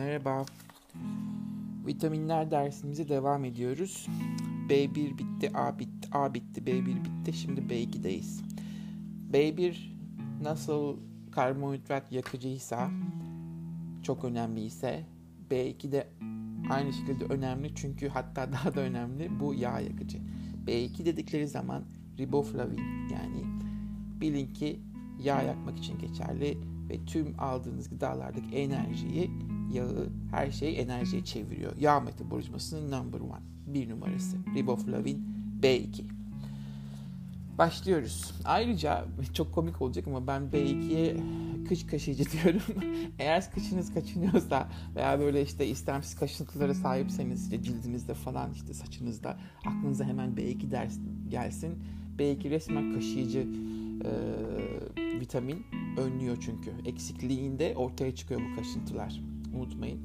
Merhaba. Vitaminler dersimize devam ediyoruz. B1 bitti, A bitti, A bitti, B1 bitti. Şimdi B2'deyiz. B1 nasıl karbonhidrat yakıcıysa, çok önemli ise B2 de aynı şekilde önemli çünkü hatta daha da önemli bu yağ yakıcı. B2 dedikleri zaman riboflavin yani bilin ki yağ yakmak için geçerli ve tüm aldığınız gıdalardaki enerjiyi, yağı, her şeyi enerjiye çeviriyor. Yağ metabolizmasının number one, bir numarası. Riboflavin B2. Başlıyoruz. Ayrıca çok komik olacak ama ben B2'ye kış kaşıyıcı diyorum. Eğer kışınız kaçınıyorsa veya böyle işte istemsiz kaşıntılara sahipseniz işte cildinizde falan işte saçınızda aklınıza hemen B2 ders gelsin. B2 resmen kaşıyıcı e, vitamin önlüyor çünkü. Eksikliğinde ortaya çıkıyor bu kaşıntılar. Unutmayın.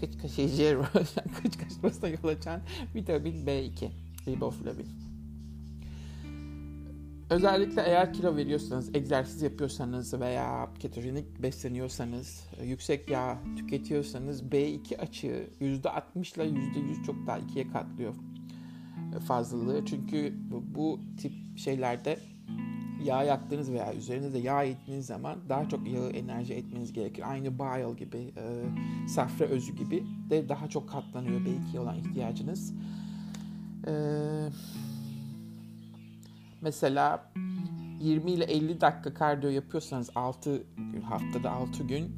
Kıç kaşıyıcıya yol açan, kıç kaşmasına yol açan vitamin B2. Riboflavin. Özellikle eğer kilo veriyorsanız, egzersiz yapıyorsanız veya ketojenik besleniyorsanız, yüksek yağ tüketiyorsanız B2 açığı %60 ile %100 çok daha ikiye katlıyor fazlalığı. Çünkü bu tip şeylerde yağ yaktığınız veya üzerinde de yağ ettiğiniz zaman daha çok yağı enerji etmeniz gerekir. Aynı bile gibi, e, safra özü gibi de daha çok katlanıyor B2 olan ihtiyacınız. E, mesela 20 ile 50 dakika kardiyo yapıyorsanız 6 haftada 6 gün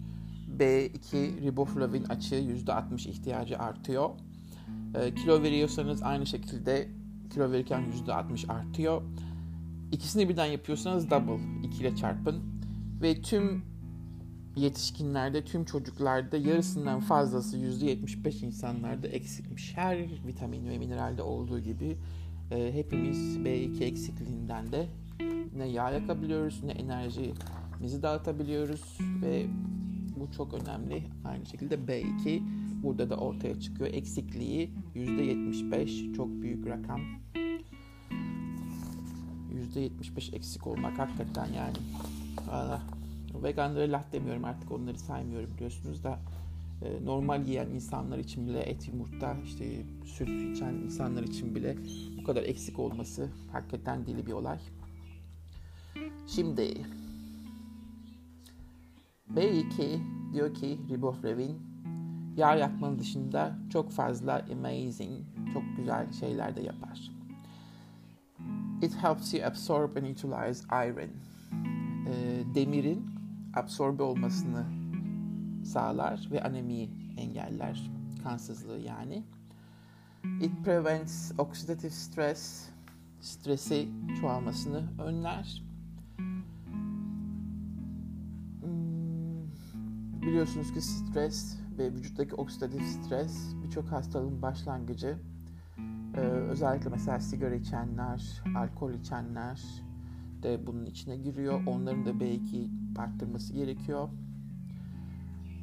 B2 riboflavin açığı %60 ihtiyacı artıyor. E, kilo veriyorsanız aynı şekilde kilo verirken %60 artıyor. İkisini birden yapıyorsanız double 2 ile çarpın ve tüm yetişkinlerde, tüm çocuklarda yarısından fazlası %75 insanlarda eksikmiş. Her vitamin ve mineralde olduğu gibi e, hepimiz B2 eksikliğinden de ne yağ yakabiliyoruz ne enerjimizi dağıtabiliyoruz ve bu çok önemli. Aynı şekilde B2 burada da ortaya çıkıyor. Eksikliği %75 çok büyük rakam. %75 eksik olmak hakikaten yani. Valla veganlara laf demiyorum artık onları saymıyorum biliyorsunuz da e, normal yiyen insanlar için bile et, yumurta, işte süt içen insanlar için bile bu kadar eksik olması hakikaten deli bir olay. Şimdi B2 diyor ki riboflavin yağ yakmanın dışında çok fazla amazing, çok güzel şeyler de yapar. It helps you absorb and utilize iron. E, demirin absorbe olmasını sağlar ve anemiyi engeller. Kansızlığı yani. It prevents oxidative stress. Stresi çoğalmasını önler. Hmm, biliyorsunuz ki stres ve vücuttaki oksidatif stres birçok hastalığın başlangıcı. Ee, özellikle mesela sigara içenler, alkol içenler de bunun içine giriyor. Onların da B2 arttırması gerekiyor.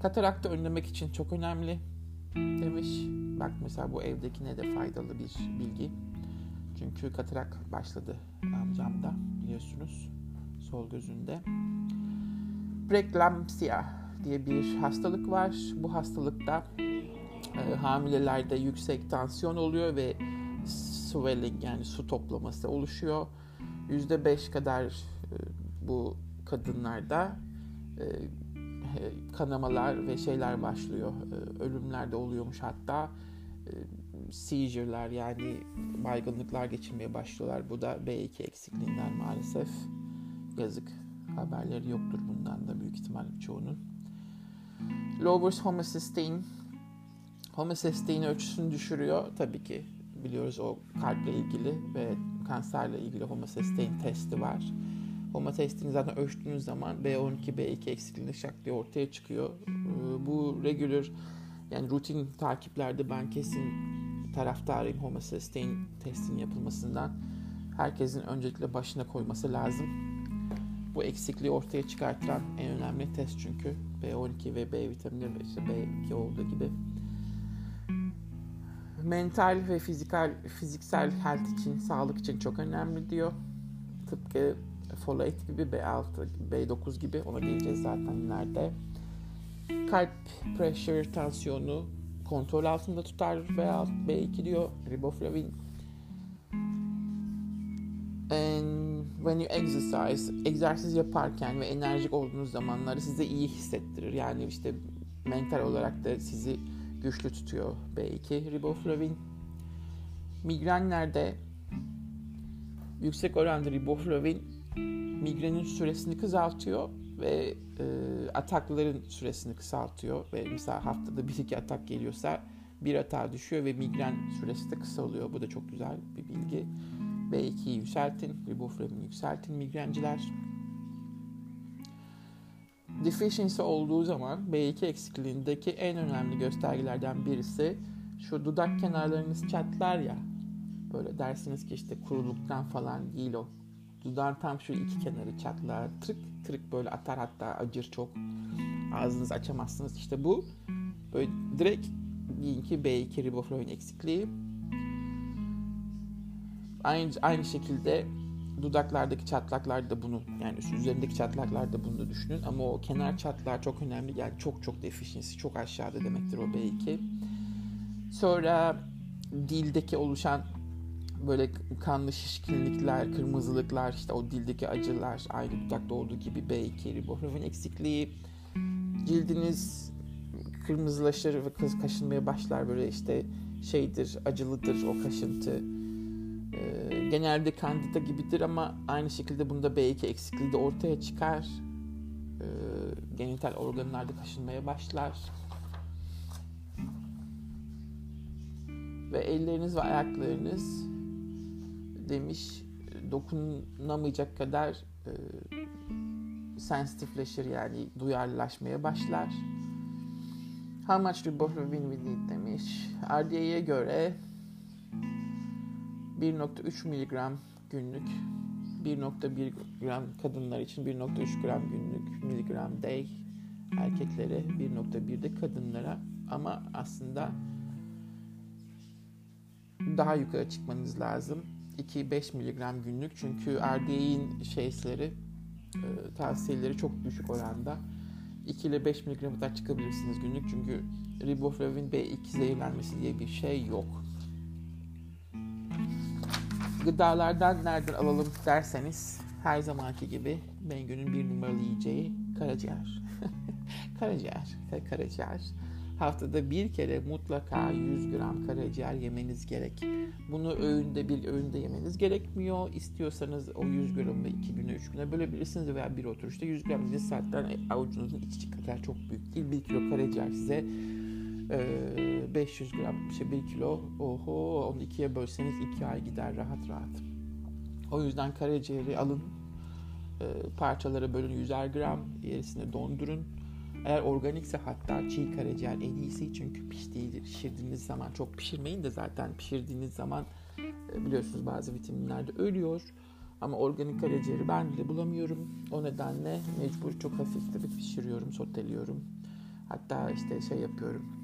Kataraktı önlemek için çok önemli demiş. Bak mesela bu evdekine de faydalı bir bilgi. Çünkü katarak başladı amcamda biliyorsunuz sol gözünde. Preeclampsia diye bir hastalık var. Bu hastalıkta e, hamilelerde yüksek tansiyon oluyor ve swelling yani su toplaması oluşuyor. %5 kadar e, bu kadınlarda e, kanamalar ve şeyler başlıyor. E, ölümler de oluyormuş hatta. Seizure'lar yani baygınlıklar geçirmeye başlıyorlar. Bu da B2 eksikliğinden maalesef. Yazık. Haberleri yoktur bundan da büyük ihtimal çoğunun. Lowers homocysteine. Homocysteine ölçüsünü düşürüyor. Tabii ki biliyoruz o kalple ilgili ve kanserle ilgili homocysteine testi var. Homocysteine zaten ölçtüğünüz zaman B12, B2 eksikliğinde şak diye ortaya çıkıyor. Ee, bu regular yani rutin takiplerde ben kesin taraftarıyım homocysteine testin yapılmasından. Herkesin öncelikle başına koyması lazım. Bu eksikliği ortaya çıkartan en önemli test çünkü B12 ve B vitamini işte B2 olduğu gibi mental ve fizikal fiziksel health için, sağlık için çok önemli diyor. Tıpkı folate gibi B6, B9 gibi ona geleceğiz zaten ileride. kalp pressure, tansiyonu kontrol altında tutar veya B2 diyor riboflavin. And when you exercise, egzersiz yaparken ve enerjik olduğunuz zamanları size iyi hissettirir. Yani işte mental olarak da sizi güçlü tutuyor B2 riboflavin. Migrenlerde yüksek oranda riboflavin migrenin süresini kısaltıyor ve e, atakların süresini kısaltıyor ve mesela haftada bir iki atak geliyorsa bir atağa düşüyor ve migren süresi de kısalıyor. Bu da çok güzel bir bilgi. B2'yi yükseltin, riboflavin yükseltin migrenciler. Deficiency olduğu zaman B2 eksikliğindeki en önemli göstergelerden birisi şu dudak kenarlarınız çatlar ya. Böyle dersiniz ki işte kuruluktan falan değil o. Dudağın tam şu iki kenarı çatlar. Tırık tırık böyle atar hatta acır çok. Ağzınızı açamazsınız. İşte bu böyle direkt deyin ki B2 riboflavin eksikliği. Aynı, aynı şekilde dudaklardaki çatlaklar da bunu yani üzerindeki çatlaklar da bunu düşünün ama o kenar çatlar çok önemli yani çok çok deficiency çok aşağıda demektir o B2. Sonra dildeki oluşan böyle kanlı şişkinlikler, kırmızılıklar, işte o dildeki acılar, aynı dudakta olduğu gibi B2 riboflavin eksikliği, cildiniz kırmızılaşır ve kız kaşınmaya başlar böyle işte şeydir, acılıdır o kaşıntı. Genelde kandida gibidir ama aynı şekilde bunda B2 eksikliği de ortaya çıkar. Ee, genital organlarda kaşınmaya başlar. Ve elleriniz ve ayaklarınız demiş dokunamayacak kadar e, sensitifleşir yani duyarlılaşmaya başlar. How much do both of we need demiş. RDA'ya göre 1.3 miligram günlük 1.1 gram kadınlar için 1.3 gram günlük miligram day erkeklere 1.1 de kadınlara ama aslında daha yukarı çıkmanız lazım. 2-5 miligram günlük çünkü RDA'in şeyleri e, tavsiyeleri çok düşük oranda. 2 ile 5 miligram kadar çıkabilirsiniz günlük çünkü riboflavin B2 zehirlenmesi diye bir şey yok. Gıdalardan nereden alalım derseniz her zamanki gibi Bengü'nün bir numaralı yiyeceği karaciğer. karaciğer, karaciğer. Haftada bir kere mutlaka 100 gram karaciğer yemeniz gerek. Bunu öğünde bir öğünde yemeniz gerekmiyor. İstiyorsanız o 100 gramı 2 güne 3 güne bölebilirsiniz veya bir oturuşta 100 gram dediğiniz saatten avucunuzun içi kadar çok büyük değil. 1 kilo karaciğer size 500 gram işte 1 kilo oho onu ikiye bölseniz 2 ay gider rahat rahat. O yüzden karaciğeri alın parçalara bölün 100'er gram gerisini dondurun eğer organikse hatta çiğ karaciğer en iyisi çünkü piştiği, pişirdiğiniz zaman çok pişirmeyin de zaten pişirdiğiniz zaman e, biliyorsunuz bazı vitaminler de ölüyor. Ama organik karaciğeri ben bile bulamıyorum. O nedenle mecbur çok hafif tabii pişiriyorum, soteliyorum. Hatta işte şey yapıyorum.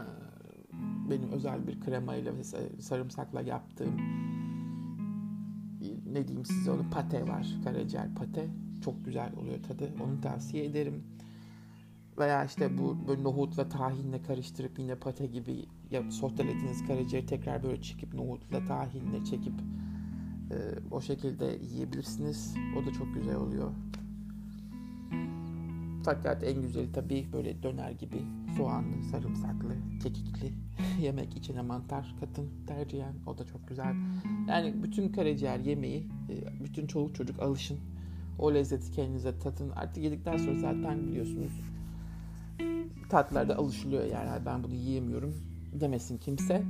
E, benim özel bir kremayla ve sarımsakla yaptığım ne diyeyim size onu pate var. Karaciğer pate. Çok güzel oluyor tadı. Onu tavsiye ederim veya işte bu böyle nohutla tahinle karıştırıp yine pate gibi ya sotelediğiniz karaciğeri tekrar böyle çekip nohutla tahinle çekip e, o şekilde yiyebilirsiniz. O da çok güzel oluyor. Fakat en güzeli tabii böyle döner gibi soğanlı, sarımsaklı, kekikli yemek içine mantar katın tercihen. O da çok güzel. Yani bütün karaciğer yemeği, e, bütün çoluk çocuk alışın. O lezzeti kendinize tatın. Artık yedikten sonra zaten biliyorsunuz tatlarda alışılıyor yani ben bunu yiyemiyorum demesin kimse.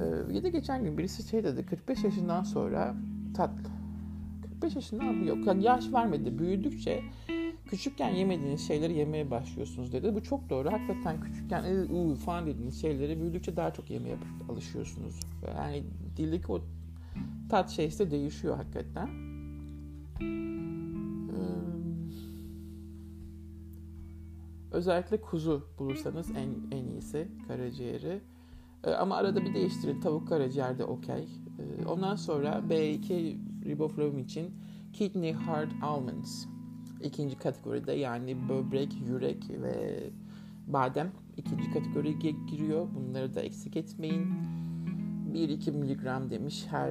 Ee, ya da geçen gün birisi şey dedi 45 yaşından sonra tat 45 yaşından yok yani yaş vermedi büyüdükçe küçükken yemediğiniz şeyleri yemeye başlıyorsunuz dedi. Bu çok doğru. Hakikaten küçükken ıı falan dediğiniz şeyleri büyüdükçe daha çok yemeye alışıyorsunuz. Yani dildeki o tat şeysi değişiyor hakikaten. Özellikle kuzu bulursanız en en iyisi karaciğeri. Ee, ama arada bir değiştirin. Tavuk karaciğer de okey. Ee, ondan sonra B2 riboflavin için kidney hard almonds. İkinci kategoride yani böbrek, yürek ve badem ikinci kategoriye giriyor. Bunları da eksik etmeyin. 1-2 miligram demiş her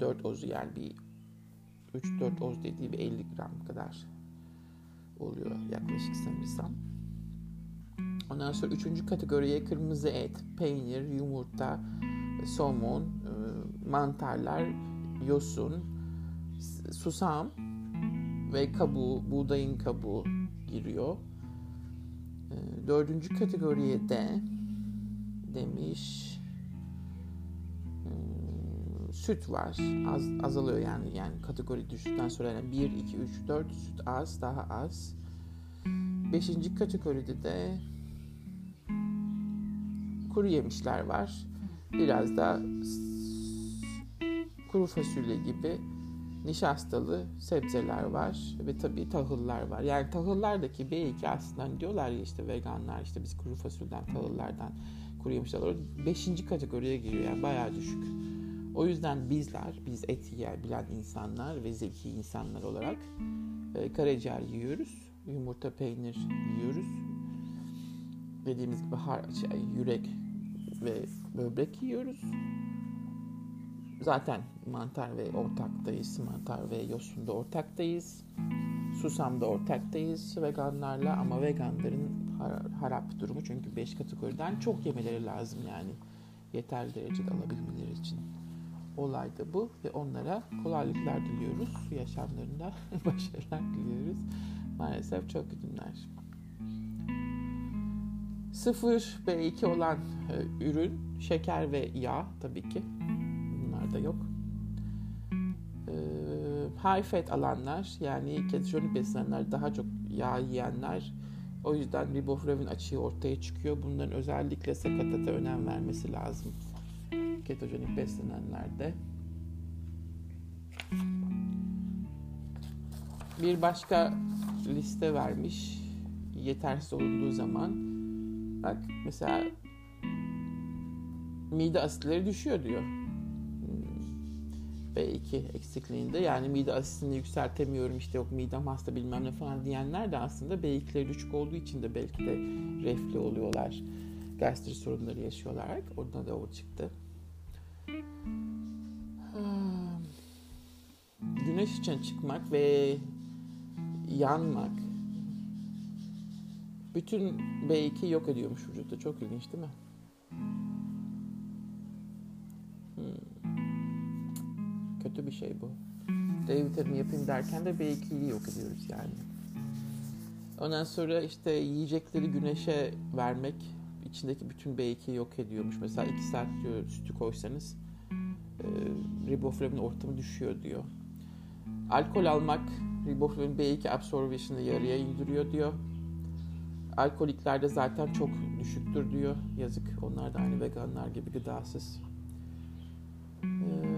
3-4 ozu yani bir 3-4 oz dediği bir 50 gram kadar oluyor yaklaşık sanırsam. Ondan sonra üçüncü kategoriye kırmızı et, peynir, yumurta, somon, e, mantarlar, yosun, susam ve kabuğu, buğdayın kabuğu giriyor. E, dördüncü kategoriye de demiş e, süt var. Az, azalıyor yani yani kategori düştükten sonra yani 1, 2, 3, 4 süt az, daha az. Beşinci kategoride de kuru yemişler var. Biraz da kuru fasulye gibi nişastalı sebzeler var ve tabii tahıllar var. Yani tahıllardaki B2 aslında hani diyorlar ya işte veganlar işte biz kuru fasulyeden tahıllardan kuru yemişler alıyoruz. Beşinci kategoriye giriyor yani bayağı düşük. O yüzden bizler, biz et yiyebilen insanlar ve zeki insanlar olarak e, karaciğer yiyoruz. Yumurta, peynir yiyoruz. Dediğimiz gibi har, şey, yürek ve böbrek yiyoruz. Zaten mantar ve ortaktayız. Mantar ve yosunda ortaktayız. Susamda ortaktayız veganlarla ama veganların har- harap durumu çünkü 5 kategoriden çok yemeleri lazım yani yeterli derecede alabilmeleri için. Olay da bu ve onlara kolaylıklar diliyoruz. Yaşamlarında başarılar diliyoruz. Maalesef çok kötüler. Sıfır B2 olan e, ürün şeker ve yağ tabii ki. Bunlar da yok. E, high fat alanlar yani ketojenik beslenenler daha çok yağ yiyenler o yüzden riboflavin açığı ortaya çıkıyor. Bunların özellikle sakatata önem vermesi lazım. Ketojenik beslenenlerde. Bir başka liste vermiş. Yetersiz olunduğu zaman bak mesela mide asitleri düşüyor diyor. B2 eksikliğinde yani mide asitini yükseltemiyorum işte yok midem hasta bilmem ne falan diyenler de aslında B2'leri düşük olduğu için de belki de reflü oluyorlar. Gastrik sorunları yaşıyorlar. Oradan da o çıktı. Güneş için çıkmak ve yanmak bütün B2 yok ediyormuş vücutta. Çok ilginç değil mi? Kötü bir şey bu. D vitamini yapayım derken de B2'yi yok ediyoruz yani. Ondan sonra işte yiyecekleri güneşe vermek içindeki bütün B2'yi yok ediyormuş. Mesela 2 saat diyor sütü koysanız e, riboflavin ortamı düşüyor diyor. Alkol almak riboflavin B2 absorption'ı yarıya indiriyor diyor. Alkoliklerde zaten çok düşüktür diyor. Yazık. Onlar da aynı veganlar gibi gıdasız. Ee,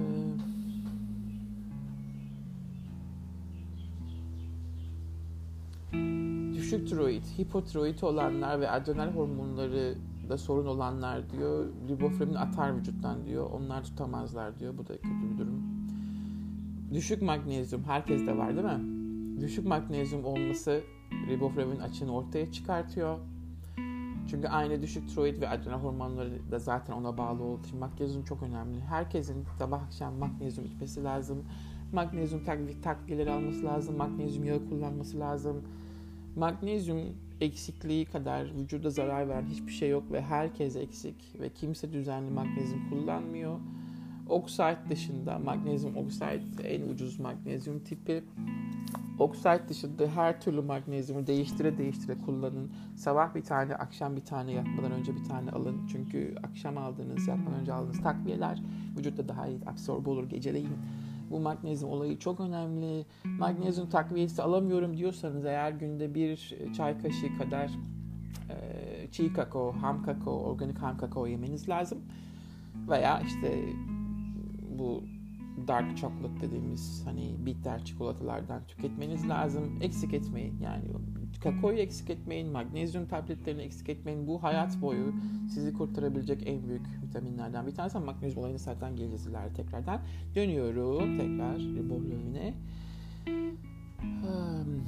düşük tiroid, hipotiroid olanlar ve adrenal hormonları da sorun olanlar diyor. Riboflavin atar vücuttan diyor. Onlar tutamazlar diyor. Bu da kötü bir durum. Düşük magnezyum herkeste var değil mi? Düşük magnezyum olması riboflavin açığını ortaya çıkartıyor. Çünkü aynı düşük tiroid ve adrenal hormonları da zaten ona bağlı olduğu için magnezyum çok önemli. Herkesin sabah akşam magnezyum içmesi lazım. Magnezyum takviyeleri alması lazım. Magnezyum yağı kullanması lazım. Magnezyum eksikliği kadar vücuda zarar veren hiçbir şey yok ve herkes eksik ve kimse düzenli magnezyum kullanmıyor. Oksait dışında magnezyum oksit en ucuz magnezyum tipi. Oksit dışında her türlü magnezyumu değiştire değiştire kullanın. Sabah bir tane, akşam bir tane, yatmadan önce bir tane alın. Çünkü akşam aldığınız, yatmadan önce aldığınız takviyeler vücutta daha iyi absorbe olur geceleyin. Bu magnezyum olayı çok önemli. Magnezyum takviyesi alamıyorum diyorsanız eğer günde bir çay kaşığı kadar e, çiğ kakao, ham kakao, organik ham kakao yemeniz lazım. Veya işte bu dark chocolate dediğimiz hani bitter çikolatalardan tüketmeniz lazım. Eksik etmeyin yani kakaoyu eksik etmeyin, magnezyum tabletlerini eksik etmeyin. Bu hayat boyu sizi kurtarabilecek en büyük vitaminlerden bir tanesi. Magnezyum olayını zaten geleceğiz ileride tekrardan. Dönüyorum tekrar riboflavine. Hmm.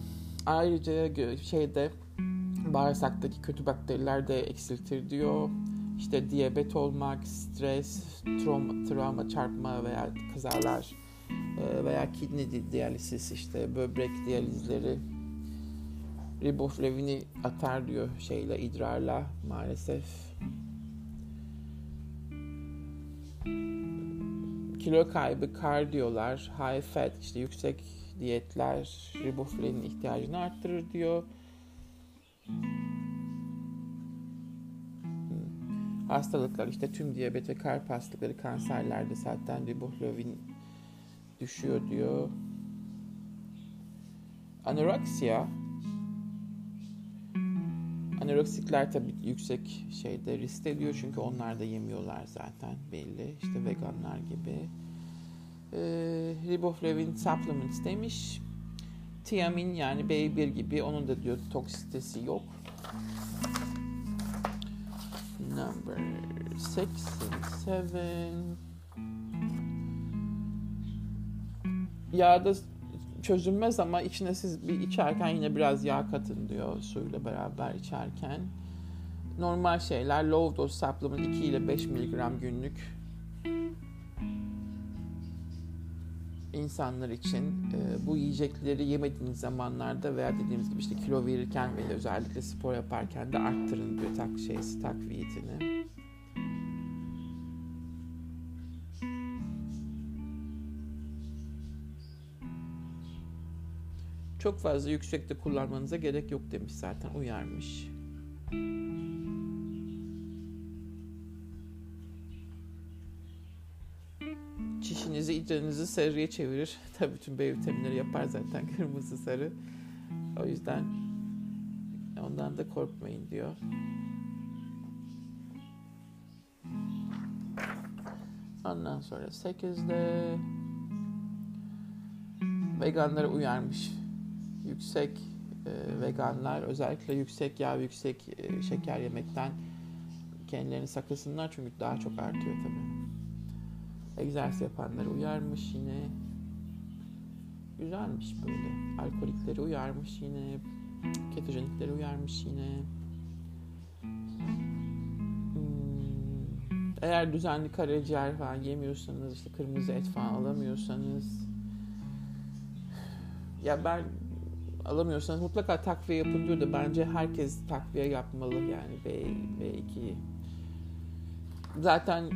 ayrıca şeyde bağırsaktaki kötü bakteriler de eksiltir diyor. İşte diyabet olmak, stres, travma, travma çarpma veya kazalar e, veya kidney diyalisis işte böbrek diyalizleri riboflavini atar diyor şeyle idrarla maalesef. Kilo kaybı, kardiyolar, high fat işte yüksek diyetler riboflavin ihtiyacını arttırır diyor. Hastalıklar işte tüm diyabet ve kalp hastalıkları, kanserlerde zaten riboflavin düşüyor diyor. Anoreksiya Anoreksikler tabii yüksek şeyde risk ediyor çünkü onlar da yemiyorlar zaten belli. İşte veganlar gibi. Ee, riboflavin supplements demiş. Tiamin yani B1 gibi onun da diyor toksitesi yok. Number 6 and 7 Yağda çözülmez ama içine siz bir içerken yine biraz yağ katın diyor suyla beraber içerken. Normal şeyler low dose supplement 2 ile 5 mg günlük insanlar için e, bu yiyecekleri yemediğiniz zamanlarda veya dediğimiz gibi işte kilo verirken ve özellikle spor yaparken de arttırın diyor tak şeysi takviyetini. Çok fazla yüksekte kullanmanıza gerek yok demiş zaten uyarmış. Çişinizi, idrarınızı sarıya çevirir. Tabii bütün B vitaminleri yapar zaten kırmızı sarı. O yüzden ondan da korkmayın diyor. Ondan sonra 8'de veganlara uyarmış yüksek e, veganlar özellikle yüksek yağ, yüksek e, şeker yemekten kendilerini saklasınlar çünkü daha çok artıyor tabii. Egzersiz yapanları uyarmış yine. Güzelmiş böyle. Alkolikleri uyarmış yine. Ketojenikleri uyarmış yine. Hmm. Eğer düzenli karaciğer falan yemiyorsanız, işte kırmızı et falan alamıyorsanız ya ben alamıyorsanız mutlaka takviye yapın diyor da bence herkes takviye yapmalı yani B, B2 zaten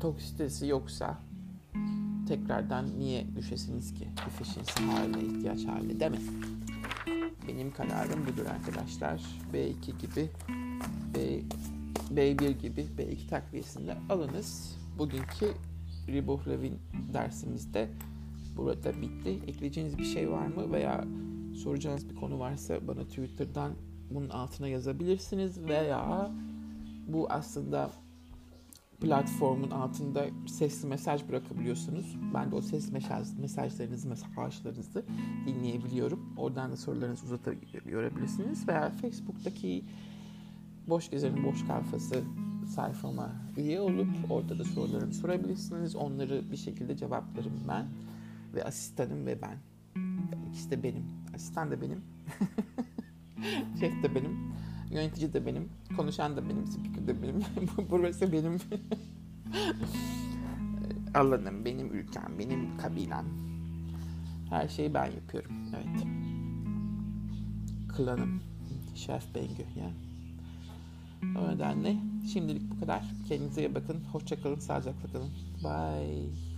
toksitesi yoksa tekrardan niye düşesiniz ki deficiency haline ihtiyaç haline mi? Benim kararım budur arkadaşlar. B2 gibi B, B1 gibi B2 takviyesinde alınız. Bugünkü riboflavin dersimizde burada bitti. Ekleyeceğiniz bir şey var mı veya soracağınız bir konu varsa bana Twitter'dan bunun altına yazabilirsiniz veya bu aslında platformun altında sesli mesaj bırakabiliyorsunuz. Ben de o ses mesaj, mesajlarınızı, mesajlarınızı dinleyebiliyorum. Oradan da sorularınızı uzatabilirsiniz. Veya Facebook'taki Boş Gezer'in Boş Kafası sayfama üye olup orada da sorularımı sorabilirsiniz. Onları bir şekilde cevaplarım ben ve asistanım ve ben. İkisi de benim. Asistan da benim. Şef de benim. Yönetici de benim. Konuşan da benim. Speaker de benim. Burası benim. alanım, benim ülkem, benim kabilem. Her şeyi ben yapıyorum. Evet. Klanım. Şef Bengü ya. O nedenle şimdilik bu kadar. Kendinize iyi bakın. Hoşçakalın. Sağlıcakla kalın. Bye.